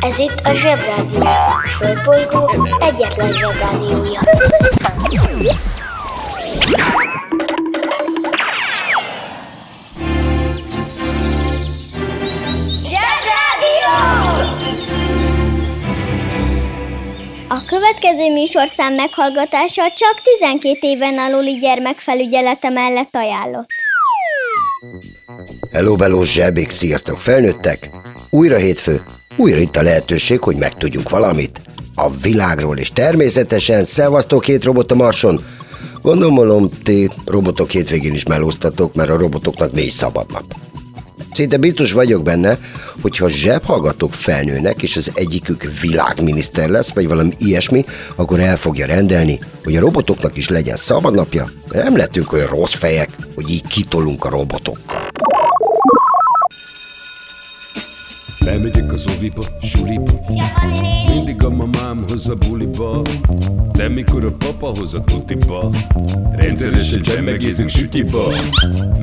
Ez itt a Zsebrádió. A Földbolygó egyetlen Zsebrádiója. Zsebrádió! A következő műsorszám meghallgatása csak 12 éven aluli gyermekfelügyelete mellett ajánlott. Hello, beló zsebék, sziasztok, felnőttek! Újra hétfő, újra itt a lehetőség, hogy megtudjunk valamit a világról, és természetesen szevasztok két robot a Marson. Gondolom, ti robotok hétvégén is melóztatok, mert a robotoknak négy szabad nap. Szinte biztos vagyok benne, hogy ha zsebhallgatók felnőnek, és az egyikük világminiszter lesz, vagy valami ilyesmi, akkor el fogja rendelni, hogy a robotoknak is legyen szabadnapja, mert nem lettünk olyan rossz fejek, hogy így kitolunk a robotokkal. Bemegyek az oviba, suliba. Mindig a mamám hoz a buliba De mikor a papa hoz a tutiba Rendszeresen csemmegézünk sütiba.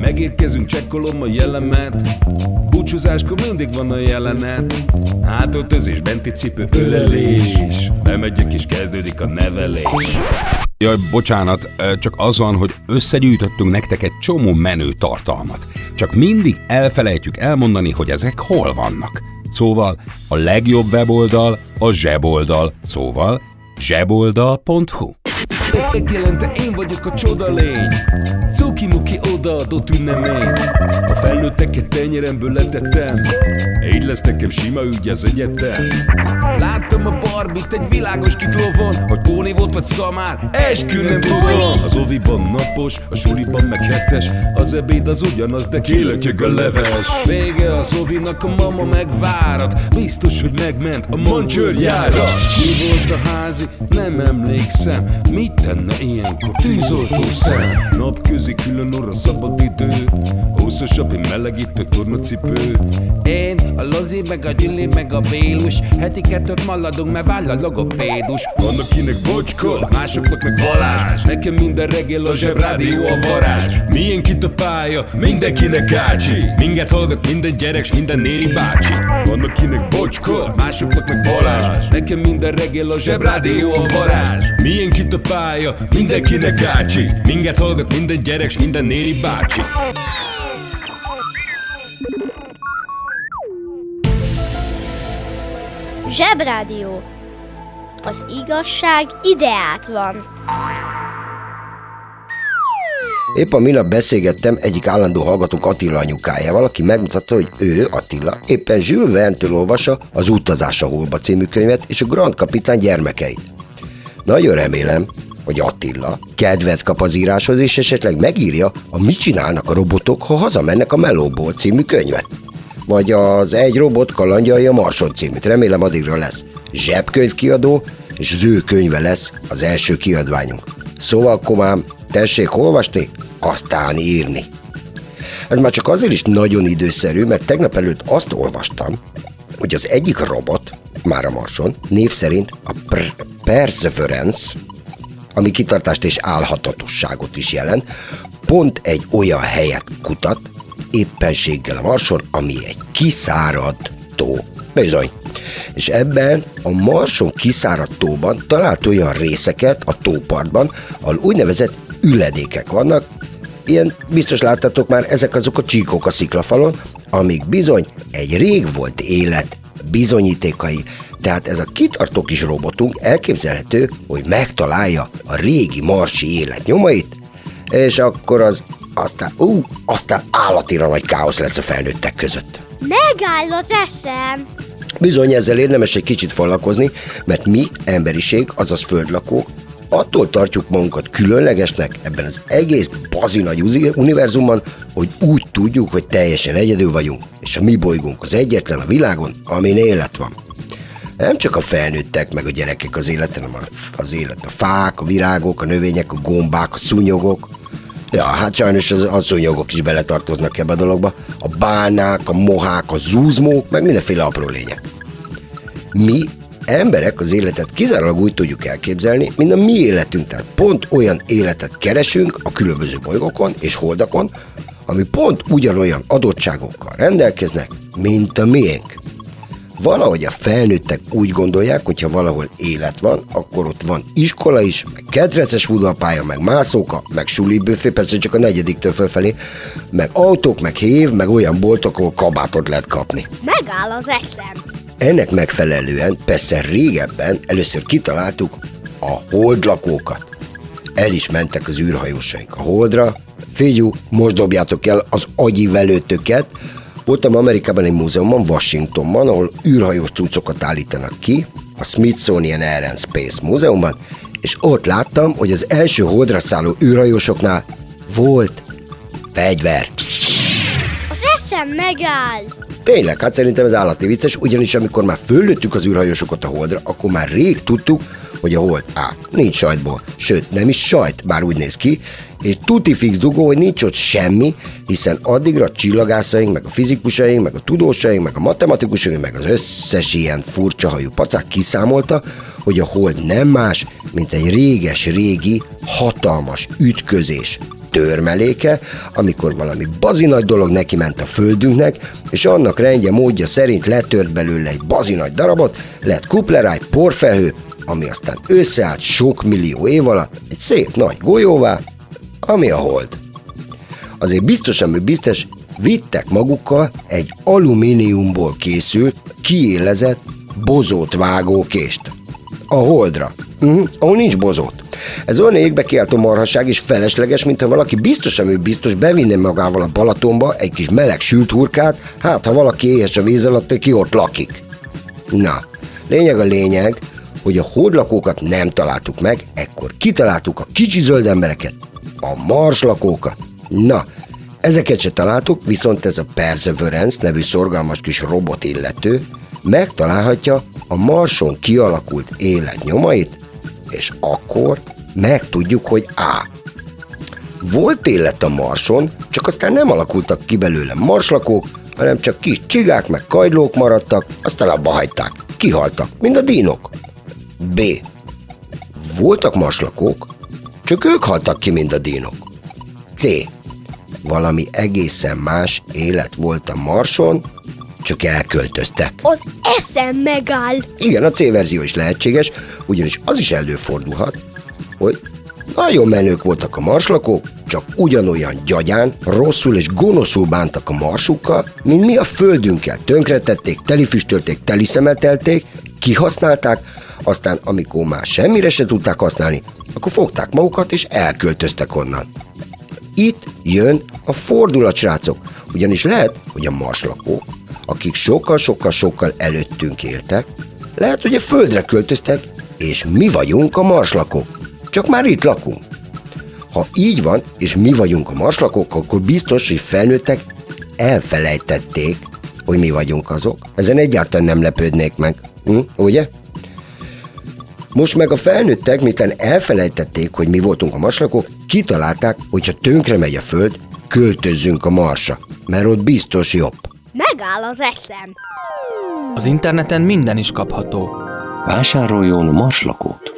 Megérkezünk, csekkolom a jellemet Búcsúzáskor mindig van a jelenet. Hátöltözés, benti cipő, ölelés. Bemegyek és kezdődik a nevelés. Jaj, bocsánat, csak az van, hogy összegyűjtöttünk nektek egy csomó menő tartalmat. Csak mindig elfelejtjük elmondani, hogy ezek hol vannak. Szóval a legjobb weboldal a zseboldal, szóval zseboldal.hu. Megjelente én vagyok a csoda lény. Cuki-muki odaadott ünnemény. A felnőtteket tenyeremből letettem. Így lesz nekem sima ügy az egyetem. Láttam a barbit egy világos kiklovon Hogy Póni volt vagy szamár, eskü nem tudom. Az oviban napos, a suliban meg hetes Az ebéd az ugyanaz, de kilötyög a leves. Vége az ovinak, a mama megvárat Biztos, hogy megment a mancsőrjára Mi volt a házi? Nem emlékszem. Mit tenne ilyenkor? Tűzoltó szem. Napközi külön orra szabad idő. Húszosabb, egy melegítő tornacipő. Én, a Lozi, meg a Gyüli, meg a Bélus. Heti kettőt maladunk, mert váll a logopédus. Van akinek bocska, másoknak meg Balázs. Nekem minden reggel a zsebrádió a varázs. Milyen kit a pálya, mindenkinek ácsi. Minket hallgat minden gyerek, s minden néri bácsi. Van akinek bocska, másoknak meg Balázs. Nekem minden reggel a zsebrádió a varázs. Milyen kit a pálya, mindenkinek ácsi Minket hallgat minden gyerek, s minden néri bácsi Zsebrádió. Az igazság ideát van. Épp a minap beszélgettem egyik állandó hallgatónk Attila anyukájával, aki megmutatta, hogy ő, Attila, éppen Jules Verne-től olvassa az Utazás a Holba című könyvet és a Grand Kapitány gyermekeit. Nagyon remélem, hogy Attila kedvet kap az íráshoz, és esetleg megírja a Mit csinálnak a robotok, ha hazamennek a Melóból című könyvet. Vagy az Egy robot kalandjai a Marson címűt. Remélem addigra lesz zsebkönyvkiadó, és az ő könyve lesz az első kiadványunk. Szóval, komám, tessék olvasni, aztán írni. Ez már csak azért is nagyon időszerű, mert tegnap előtt azt olvastam, hogy az egyik robot, már a Marson, név szerint a Pr- Perseverance, ami kitartást és álhatatosságot is jelent, pont egy olyan helyet kutat, éppenséggel a Marson, ami egy kiszáradt tó. Bizony. És ebben a Marson kiszáradt tóban talált olyan részeket a tópartban, ahol úgynevezett üledékek vannak, ilyen biztos láttatok már, ezek azok a csíkok a sziklafalon, amik bizony egy rég volt élet bizonyítékai. Tehát ez a kitartó kis robotunk elképzelhető, hogy megtalálja a régi marsi élet nyomait, és akkor az aztán, ú, aztán állatira nagy káosz lesz a felnőttek között. Megáll az eszem. Bizony ezzel érdemes egy kicsit foglalkozni, mert mi, emberiség, azaz földlakók, attól tartjuk magunkat különlegesnek ebben az egész bazina univerzumban, hogy úgy tudjuk, hogy teljesen egyedül vagyunk, és a mi bolygónk az egyetlen a világon, amin élet van. Nem csak a felnőttek, meg a gyerekek az életen, hanem az élet a fák, a virágok, a növények, a gombák, a szúnyogok. Ja, hát sajnos az, szúnyogok is beletartoznak ebbe a dologba. A bálnák, a mohák, a zúzmók, meg mindenféle apró lények. Mi, emberek az életet kizárólag úgy tudjuk elképzelni, mint a mi életünk. Tehát pont olyan életet keresünk a különböző bolygókon és holdakon, ami pont ugyanolyan adottságokkal rendelkeznek, mint a miénk. Valahogy a felnőttek úgy gondolják, hogyha valahol élet van, akkor ott van iskola is, meg kedreces futballpálya, meg mászóka, meg sulibőfé, persze csak a negyediktől fölfelé, meg autók, meg hév, meg olyan boltok, ahol kabátot lehet kapni. Megáll az eszem. Ennek megfelelően persze régebben először kitaláltuk a holdlakókat. El is mentek az űrhajósaink a holdra. Figyú, most dobjátok el az agyi velőtöket. Voltam Amerikában egy múzeumban, Washingtonban, ahol űrhajós cuccokat állítanak ki, a Smithsonian Air and Space Múzeumban, és ott láttam, hogy az első holdra szálló űrhajósoknál volt fegyver. Az eszem megáll. Tényleg, hát szerintem ez állati vicces, ugyanis amikor már föllőttük az űrhajósokat a holdra, akkor már rég tudtuk, hogy a hold A. Nincs sajtból, sőt, nem is sajt, bár úgy néz ki, és tuti fix dugó, hogy nincs ott semmi, hiszen addigra a csillagászaink, meg a fizikusaink, meg a tudósaink, meg a matematikusaink, meg az összes ilyen furcsa hajú pacák kiszámolta, hogy a hold nem más, mint egy réges-régi, hatalmas ütközés törmeléke, amikor valami bazinagy dolog neki ment a földünknek, és annak rendje módja szerint letört belőle egy bazinagy darabot, lett kupleráj, porfelhő, ami aztán összeállt sok millió év alatt egy szép nagy golyóvá, ami a hold. Azért biztosan, hogy biztos, vittek magukkal egy alumíniumból készült, kiélezett bozót vágókést. A holdra, uh-huh, ahol nincs bozót. Ez olyan égbe kiáltó marhaság és felesleges, mintha valaki biztosan ő biztos bevinne magával a Balatonba egy kis meleg sült hurkát, hát ha valaki éhes a víz alatt, ki ott lakik. Na, lényeg a lényeg, hogy a hódlakókat nem találtuk meg, ekkor kitaláltuk a kicsi zöld embereket, a marslakókat. Na, ezeket se találtuk, viszont ez a Perseverance nevű szorgalmas kis robot illető megtalálhatja a Marson kialakult élet nyomait, és akkor megtudjuk, hogy A. Volt élet a Marson, csak aztán nem alakultak ki belőle marslakók, hanem csak kis csigák meg kajdlók maradtak, aztán abba hagyták. Kihaltak, mint a dínok. B. Voltak marslakók, csak ők haltak ki, mint a dínok. C. Valami egészen más élet volt a Marson, csak elköltöztek. Az eszem megáll. Igen, a C verzió is lehetséges, ugyanis az is előfordulhat, hogy nagyon menők voltak a marslakók, csak ugyanolyan gyagyán, rosszul és gonoszul bántak a marsukkal, mint mi a földünkkel. Tönkretették, telifüstölték, teliszemetelték, kihasználták, aztán amikor már semmire se tudták használni, akkor fogták magukat és elköltöztek onnan. Itt jön a fordulat, srácok, ugyanis lehet, hogy a marslakók, akik sokkal-sokkal-sokkal előttünk éltek, lehet, hogy a földre költöztek, és mi vagyunk a marslakók. Csak már itt lakunk. Ha így van, és mi vagyunk a marslakók, akkor biztos, hogy felnőttek elfelejtették, hogy mi vagyunk azok. Ezen egyáltalán nem lepődnék meg. Hm? Ugye? Most meg a felnőttek, miután elfelejtették, hogy mi voltunk a marslakók, kitalálták, hogy ha tönkre megy a föld, költözzünk a marsra, mert ott biztos jobb. Megáll az eszem. Az interneten minden is kapható. Vásároljon marslakót.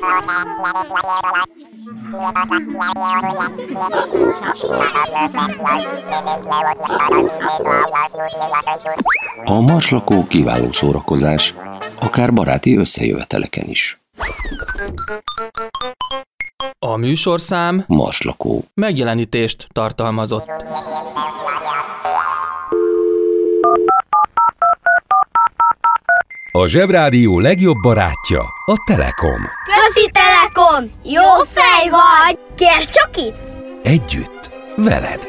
A marslakó kiváló szórakozás, akár baráti összejöveteleken is. A műsorszám Marslakó. megjelenítést tartalmazott. A Zsebrádió legjobb barátja a Telekom. Közi Telekom! Jó fej vagy! Kérd csak itt! Együtt, veled.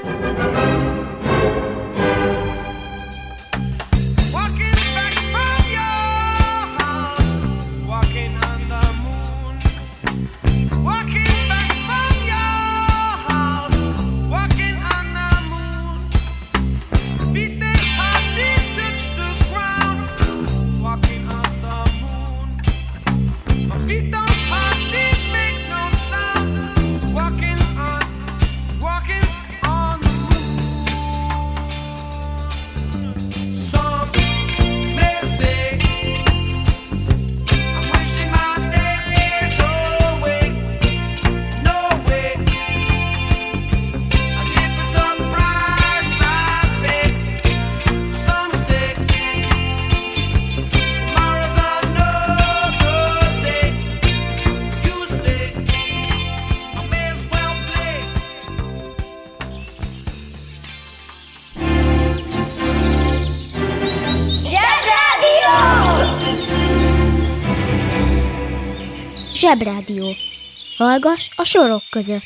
Hallgass a sorok között.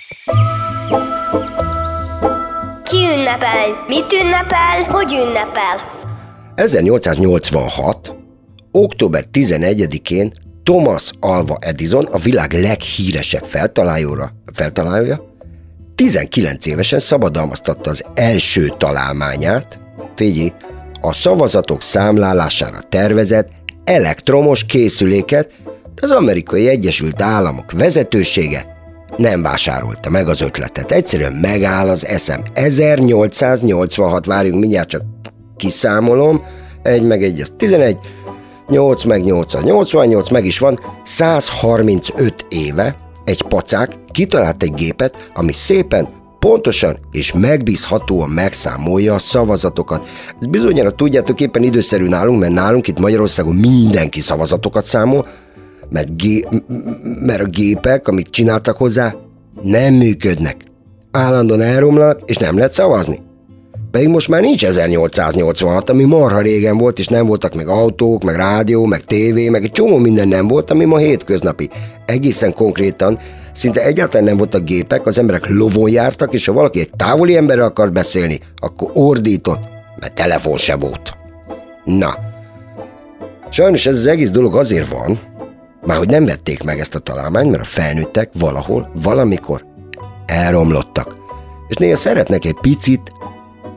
Ki ünnepel? Mit ünnepel? Hogy ünnepel? 1886. október 11-én Thomas Alva Edison, a világ leghíresebb feltalálóra, feltalálója, 19 évesen szabadalmaztatta az első találmányát, figyelj, a szavazatok számlálására tervezett elektromos készüléket, az amerikai Egyesült Államok vezetősége nem vásárolta meg az ötletet. Egyszerűen megáll az eszem. 1886, várjunk, mindjárt csak kiszámolom. Egy meg egy, az 11, 8 meg 8 az 88, meg is van. 135 éve egy pacák kitalált egy gépet, ami szépen, pontosan és megbízhatóan megszámolja a szavazatokat. Ez bizonyára tudjátok éppen időszerű nálunk, mert nálunk itt Magyarországon mindenki szavazatokat számol, mert, gé- mert a gépek, amit csináltak hozzá, nem működnek. Állandóan elromlanak, és nem lehet szavazni. Pedig most már nincs 1886, ami marha régen volt, és nem voltak meg autók, meg rádió, meg tévé, meg egy csomó minden nem volt, ami ma hétköznapi. Egészen konkrétan, szinte egyáltalán nem voltak gépek, az emberek lovon jártak, és ha valaki egy távoli emberrel akart beszélni, akkor ordított, mert telefon se volt. Na, sajnos ez az egész dolog azért van, már hogy nem vették meg ezt a találmányt, mert a felnőttek valahol, valamikor elromlottak. És néha szeretnek egy picit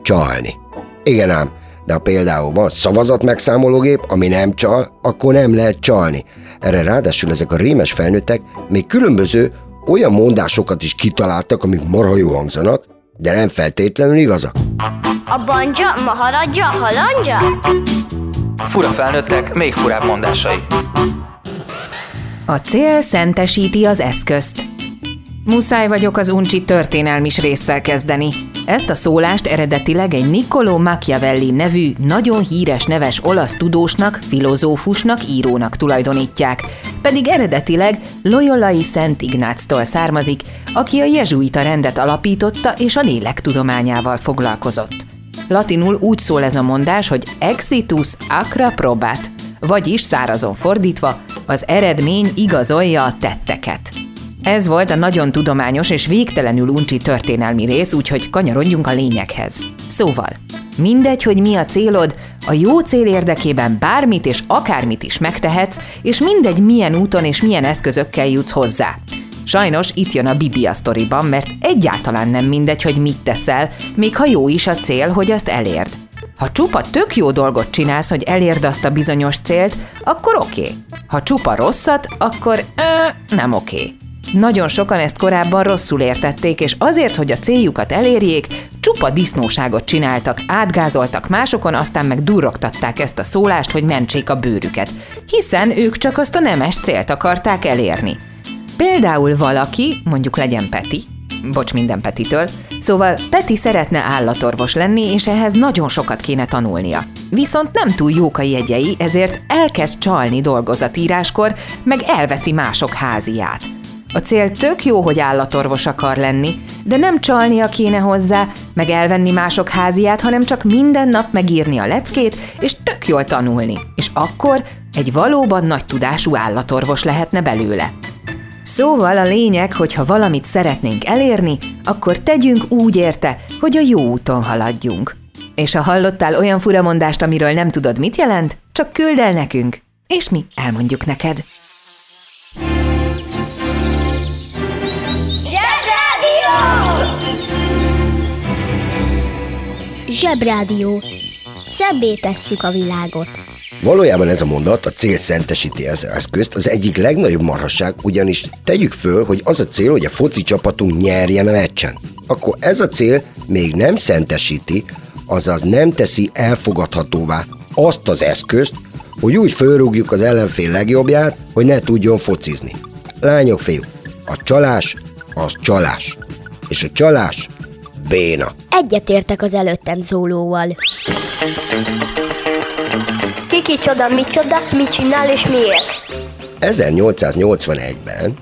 csalni. Igen ám, de ha például van szavazat megszámológép, ami nem csal, akkor nem lehet csalni. Erre ráadásul ezek a rémes felnőttek még különböző olyan mondásokat is kitaláltak, amik marha jó hangzanak, de nem feltétlenül igazak. A banja, maharadja, halandja? Fura felnőttek, még furább mondásai. A cél szentesíti az eszközt. Muszáj vagyok az uncsi történelmis résszel kezdeni. Ezt a szólást eredetileg egy Niccolò Machiavelli nevű, nagyon híres neves olasz tudósnak, filozófusnak, írónak tulajdonítják, pedig eredetileg Loyolai Szent Ignáctól származik, aki a jezsuita rendet alapította és a lélek tudományával foglalkozott. Latinul úgy szól ez a mondás, hogy exitus acra probat, vagyis szárazon fordítva, az eredmény igazolja a tetteket. Ez volt a nagyon tudományos és végtelenül uncsi történelmi rész, úgyhogy kanyarodjunk a lényeghez. Szóval, mindegy, hogy mi a célod, a jó cél érdekében bármit és akármit is megtehetsz, és mindegy, milyen úton és milyen eszközökkel jutsz hozzá. Sajnos itt jön a Biblia sztoriban, mert egyáltalán nem mindegy, hogy mit teszel, még ha jó is a cél, hogy azt elérd. Ha csupa tök jó dolgot csinálsz, hogy elérd azt a bizonyos célt, akkor oké. Ha csupa rosszat, akkor ö, nem oké. Nagyon sokan ezt korábban rosszul értették, és azért, hogy a céljukat elérjék, csupa disznóságot csináltak, átgázoltak másokon, aztán meg durrogtatták ezt a szólást, hogy mentsék a bőrüket, hiszen ők csak azt a nemes célt akarták elérni. Például valaki, mondjuk legyen Peti, bocs minden Petitől, szóval Peti szeretne állatorvos lenni, és ehhez nagyon sokat kéne tanulnia. Viszont nem túl jók a jegyei, ezért elkezd csalni dolgozatíráskor, meg elveszi mások háziát. A cél tök jó, hogy állatorvos akar lenni, de nem csalnia kéne hozzá, meg elvenni mások háziát, hanem csak minden nap megírni a leckét, és tök jól tanulni. És akkor egy valóban nagy tudású állatorvos lehetne belőle. Szóval a lényeg, hogy ha valamit szeretnénk elérni, akkor tegyünk úgy érte, hogy a jó úton haladjunk. És ha hallottál olyan furamondást, amiről nem tudod, mit jelent, csak küld el nekünk, és mi elmondjuk neked. Zsebrádió. Szebbé tesszük a világot. Valójában ez a mondat, a cél szentesíti az eszközt, az egyik legnagyobb marhasság, ugyanis tegyük föl, hogy az a cél, hogy a foci csapatunk nyerjen a meccsen. Akkor ez a cél még nem szentesíti, azaz nem teszi elfogadhatóvá azt az eszközt, hogy úgy fölrúgjuk az ellenfél legjobbját, hogy ne tudjon focizni. Lányok, fiúk, a csalás az csalás. És a csalás béna. Egyetértek az előttem szólóval. Ki kicsoda, micsoda, mit csinál és miért? 1881-ben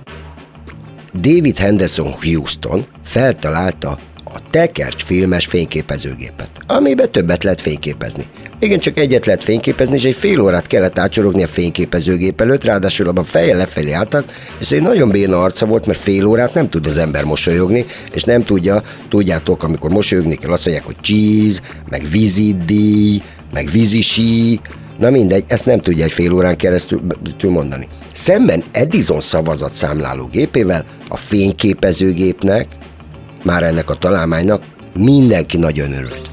David Henderson Houston feltalálta a tekercs filmes fényképezőgépet, amiben többet lehet fényképezni. Igen, csak egyet lehet fényképezni, és egy fél órát kellett átcsorogni a fényképezőgép előtt, ráadásul abban fejjel lefelé álltak, és egy nagyon béna arca volt, mert fél órát nem tud az ember mosolyogni, és nem tudja, tudjátok, amikor mosolyogni kell, azt mondják, hogy cheese, meg vízidíj, meg vízisi, Na mindegy, ezt nem tudja egy fél órán keresztül mondani. Szemben Edison szavazatszámláló gépével, a fényképezőgépnek, már ennek a találmánynak mindenki nagyon örült.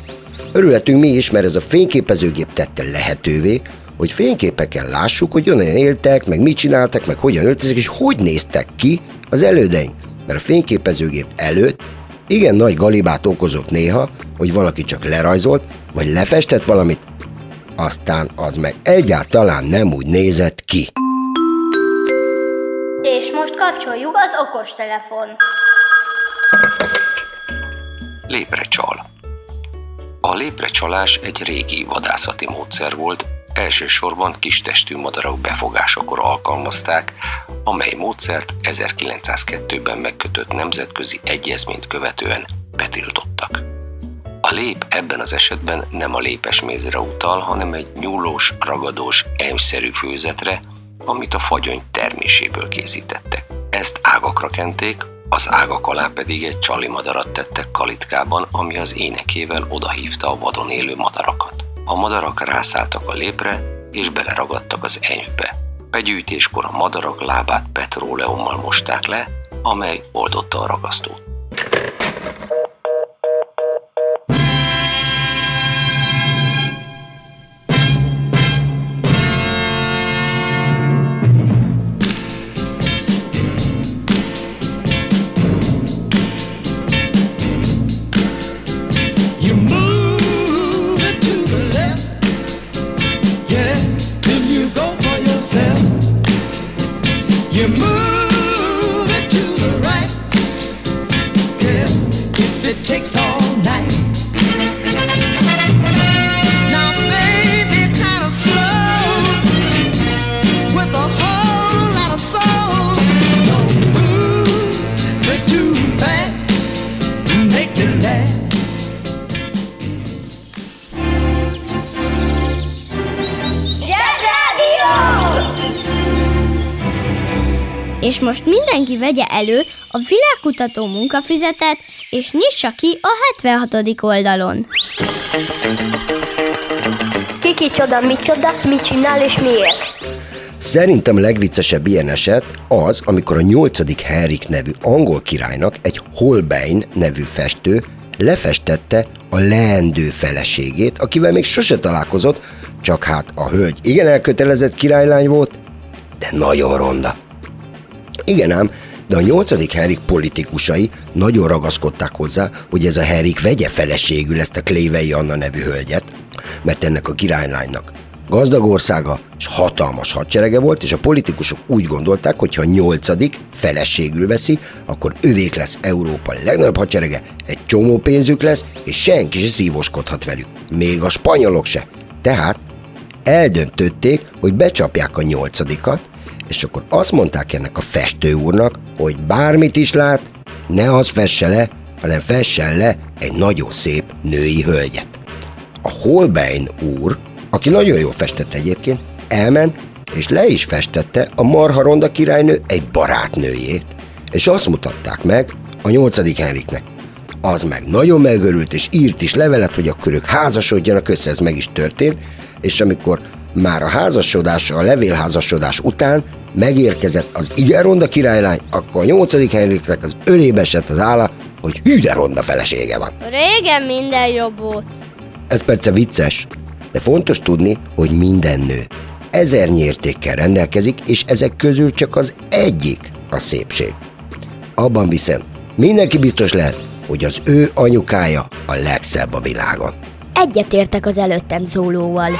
Örülhetünk mi is, mert ez a fényképezőgép tette lehetővé, hogy fényképeken lássuk, hogy onnan éltek, meg mit csináltak, meg hogyan öltözik, és hogy néztek ki az elődeink. Mert a fényképezőgép előtt igen nagy galibát okozott néha, hogy valaki csak lerajzolt, vagy lefestett valamit, aztán az meg egyáltalán nem úgy nézett ki. És most kapcsoljuk az okostelefon. Léprecsal. A léprecsalás egy régi vadászati módszer volt, elsősorban kistestű madarak befogásakor alkalmazták, amely módszert 1902-ben megkötött nemzetközi egyezményt követően betiltottak. A lép ebben az esetben nem a lépesmézre utal, hanem egy nyúlós, ragadós, emszerű főzetre, amit a fagyony terméséből készítettek. Ezt ágakra kenték, az ágak alá pedig egy csali madarat tettek kalitkában, ami az énekével odahívta a vadon élő madarakat. A madarak rászálltak a lépre, és beleragadtak az enyvbe. Begyűjtéskor a madarak lábát petróleummal mosták le, amely oldotta a ragasztót. It takes all night. És most mindenki vegye elő a világkutató munkafüzetet, és nyissa ki a 76. oldalon. Ki kicsoda, micsoda, mit csinál és miért? Szerintem legviccesebb ilyen eset az, amikor a nyolcadik Henrik nevű angol királynak egy Holbein nevű festő lefestette a leendő feleségét, akivel még sose találkozott, csak hát a hölgy igen elkötelezett királylány volt, de nagyon ronda. Igen ám, de a nyolcadik Henrik politikusai nagyon ragaszkodták hozzá, hogy ez a Henrik vegye feleségül ezt a Klévei Anna nevű hölgyet, mert ennek a királylánynak gazdag országa és hatalmas hadserege volt, és a politikusok úgy gondolták, hogy ha a nyolcadik feleségül veszi, akkor övék lesz Európa legnagyobb hadserege, egy csomó pénzük lesz, és senki se szívoskodhat velük. Még a spanyolok se. Tehát eldöntötték, hogy becsapják a nyolcadikat, és akkor azt mondták ennek a festő úrnak, hogy bármit is lát, ne az fesse le, hanem fessen le egy nagyon szép női hölgyet. A Holbein úr, aki nagyon jól festett egyébként, elment, és le is festette a Marha Ronda királynő egy barátnőjét, és azt mutatták meg a nyolcadik Henriknek. Az meg nagyon megörült, és írt is levelet, hogy akkor ők házasodjanak össze, ez meg is történt, és amikor már a házasodás, a levélházasodás után megérkezett az igen ronda királylány, akkor a nyolcadik Henriknek az ölébe esett az álla, hogy hű de ronda felesége van. Régen minden jobb volt. Ez persze vicces, de fontos tudni, hogy minden nő ezernyi értékkel rendelkezik, és ezek közül csak az egyik a szépség. Abban viszont mindenki biztos lehet, hogy az ő anyukája a legszebb a világon. Egyetértek az előttem szólóval.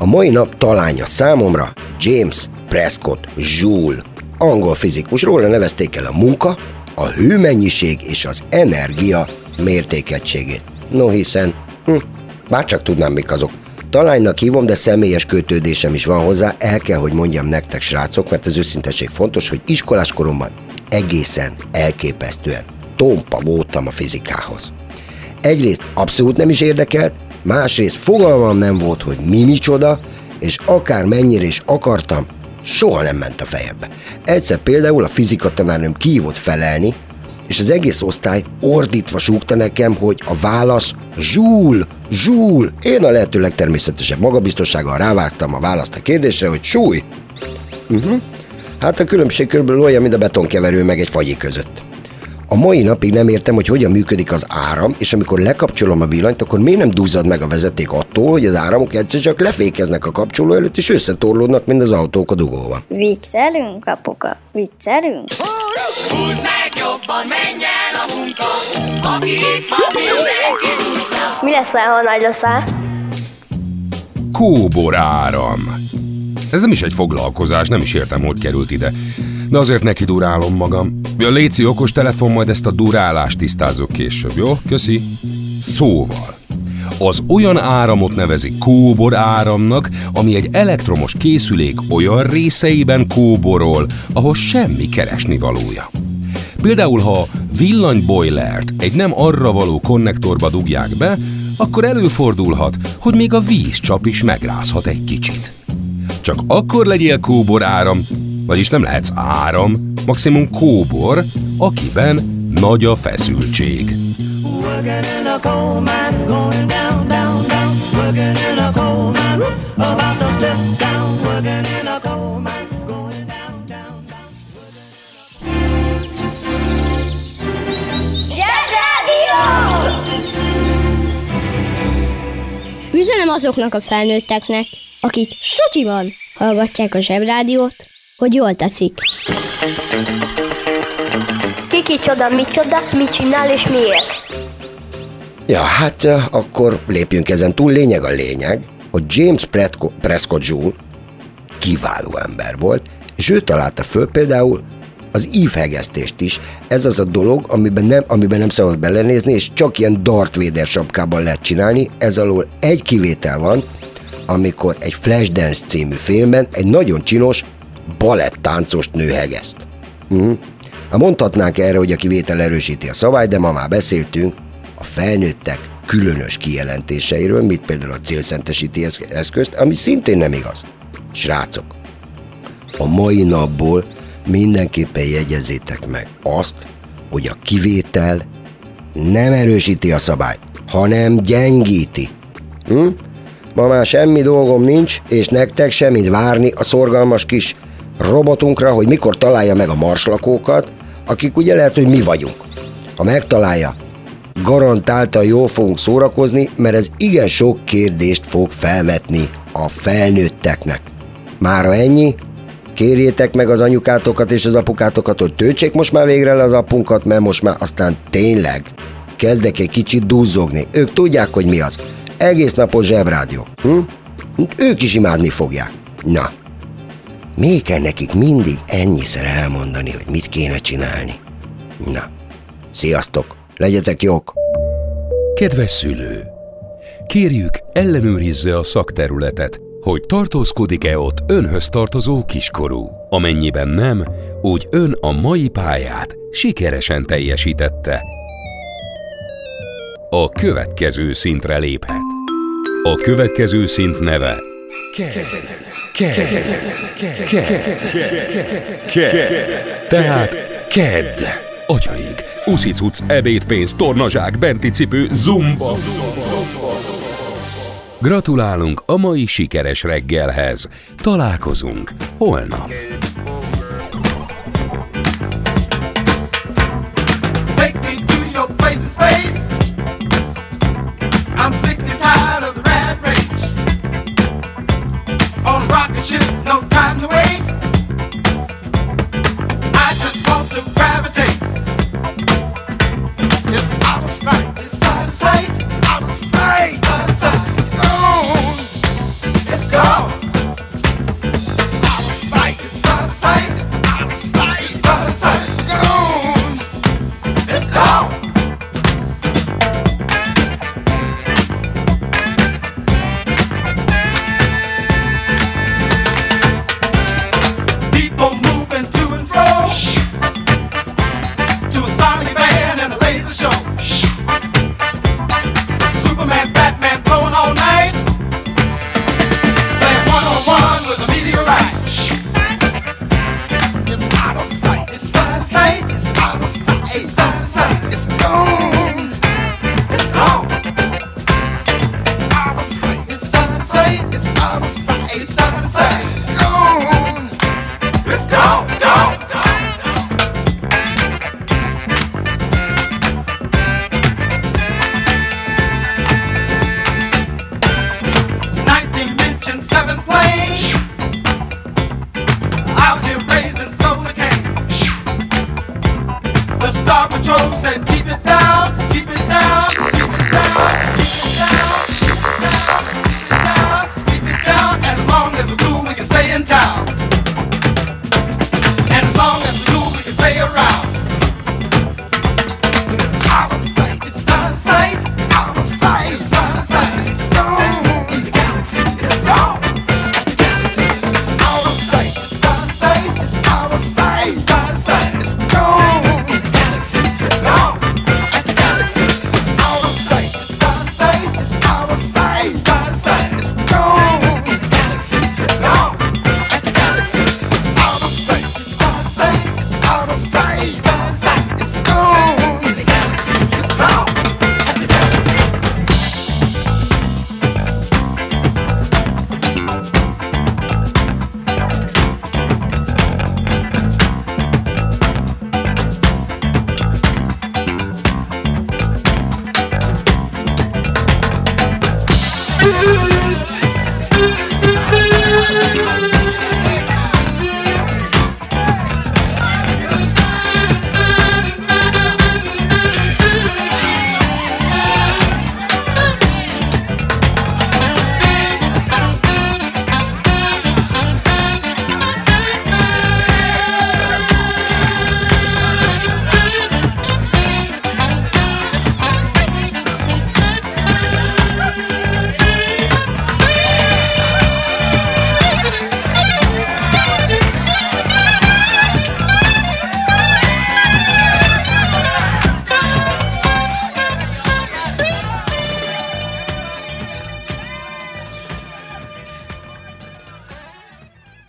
A mai nap talánya számomra James Prescott Joule, angol fizikus. Róla nevezték el a munka, a hőmennyiség és az energia mértékegységét. No hiszen, hm, bár csak tudnám mik azok. Talánynak hívom, de személyes kötődésem is van hozzá, el kell, hogy mondjam nektek, srácok, mert az őszinteség fontos, hogy iskolás koromban egészen elképesztően tompa voltam a fizikához. Egyrészt abszolút nem is érdekelt, másrészt fogalmam nem volt, hogy mi micsoda, és akár mennyire is akartam, soha nem ment a fejembe. Egyszer például a fizika tanárnőm kihívott felelni, és az egész osztály ordítva súgta nekem, hogy a válasz zsúl, zsúl. Én a lehető legtermészetesebb magabiztossággal rávágtam a választ a kérdésre, hogy súly. Uh-huh. Hát a különbség körülbelül olyan, mint a betonkeverő meg egy fagyi között. A mai napig nem értem, hogy hogyan működik az áram, és amikor lekapcsolom a villanyt, akkor miért nem duzzad meg a vezeték attól, hogy az áramok egyszer csak lefékeznek a kapcsoló előtt, és összetorlódnak, mint az autók a dugóban. Viccelünk, apuka? Viccelünk? Mi lesz, ha nagy leszel? Kóbor áram. Ez nem is egy foglalkozás, nem is értem, hogy került ide. De azért neki durálom magam. Ja, Léci, okos telefon, majd ezt a durálást tisztázok később, jó? Köszi. Szóval. Az olyan áramot nevezik kóbor áramnak, ami egy elektromos készülék olyan részeiben kóborol, ahol semmi keresni valója. Például, ha villanyboilert egy nem arra való konnektorba dugják be, akkor előfordulhat, hogy még a vízcsap is megrázhat egy kicsit. Csak akkor legyél kóbor áram, vagyis nem lehetsz áram, maximum kóbor, akiben nagy a feszültség. Üzenem azoknak a felnőtteknek, akik sutyiban hallgatják a zsebrádiót, hogy jól teszik. Ki kicsoda, micsoda, mit csinál és miért? Ja, hát eh, akkor lépjünk ezen túl. Lényeg a lényeg, hogy James Prescott, Prescott Joule kiváló ember volt, és ő találta föl például az ívhegesztést is. Ez az a dolog, amiben nem, amiben nem szabad belenézni, és csak ilyen Darth Vader sapkában lehet csinálni. Ez alól egy kivétel van, amikor egy Flashdance című filmben egy nagyon csinos baletttáncost nő hegeszt. Uh-huh. Hát mondhatnánk erre, hogy a kivétel erősíti a szabályt, de ma már beszéltünk a felnőttek különös kijelentéseiről, mint például a célszentesíti esz- eszközt, ami szintén nem igaz. Srácok, a mai napból mindenképpen jegyezzétek meg azt, hogy a kivétel nem erősíti a szabályt, hanem gyengíti. Hm? Ma már semmi dolgom nincs, és nektek semmit várni a szorgalmas kis robotunkra, hogy mikor találja meg a marslakókat, akik ugye lehet, hogy mi vagyunk. Ha megtalálja, garantáltan jól fogunk szórakozni, mert ez igen sok kérdést fog felvetni a felnőtteknek. Mára ennyi, kérjétek meg az anyukátokat és az apukátokat, hogy töltsék most már végre le az apunkat, mert most már aztán tényleg kezdek egy kicsit duzzogni. Ők tudják, hogy mi az. Egész napos zsebrádió. Hm? Ők is imádni fogják. Na, miért kell nekik mindig ennyiszer elmondani, hogy mit kéne csinálni? Na, sziasztok, legyetek jók! Kedves szülő! Kérjük, ellenőrizze a szakterületet, hogy tartózkodik-e ott önhöz tartozó kiskorú. Amennyiben nem, úgy ön a mai pályát sikeresen teljesítette. A következő szintre léphet. A következő szint neve Tehát KED. Agyaig. Uszicuc, ebédpénz, tornazsák, benti cipő, zumba. Gratulálunk a mai sikeres reggelhez. Találkozunk holnap. You.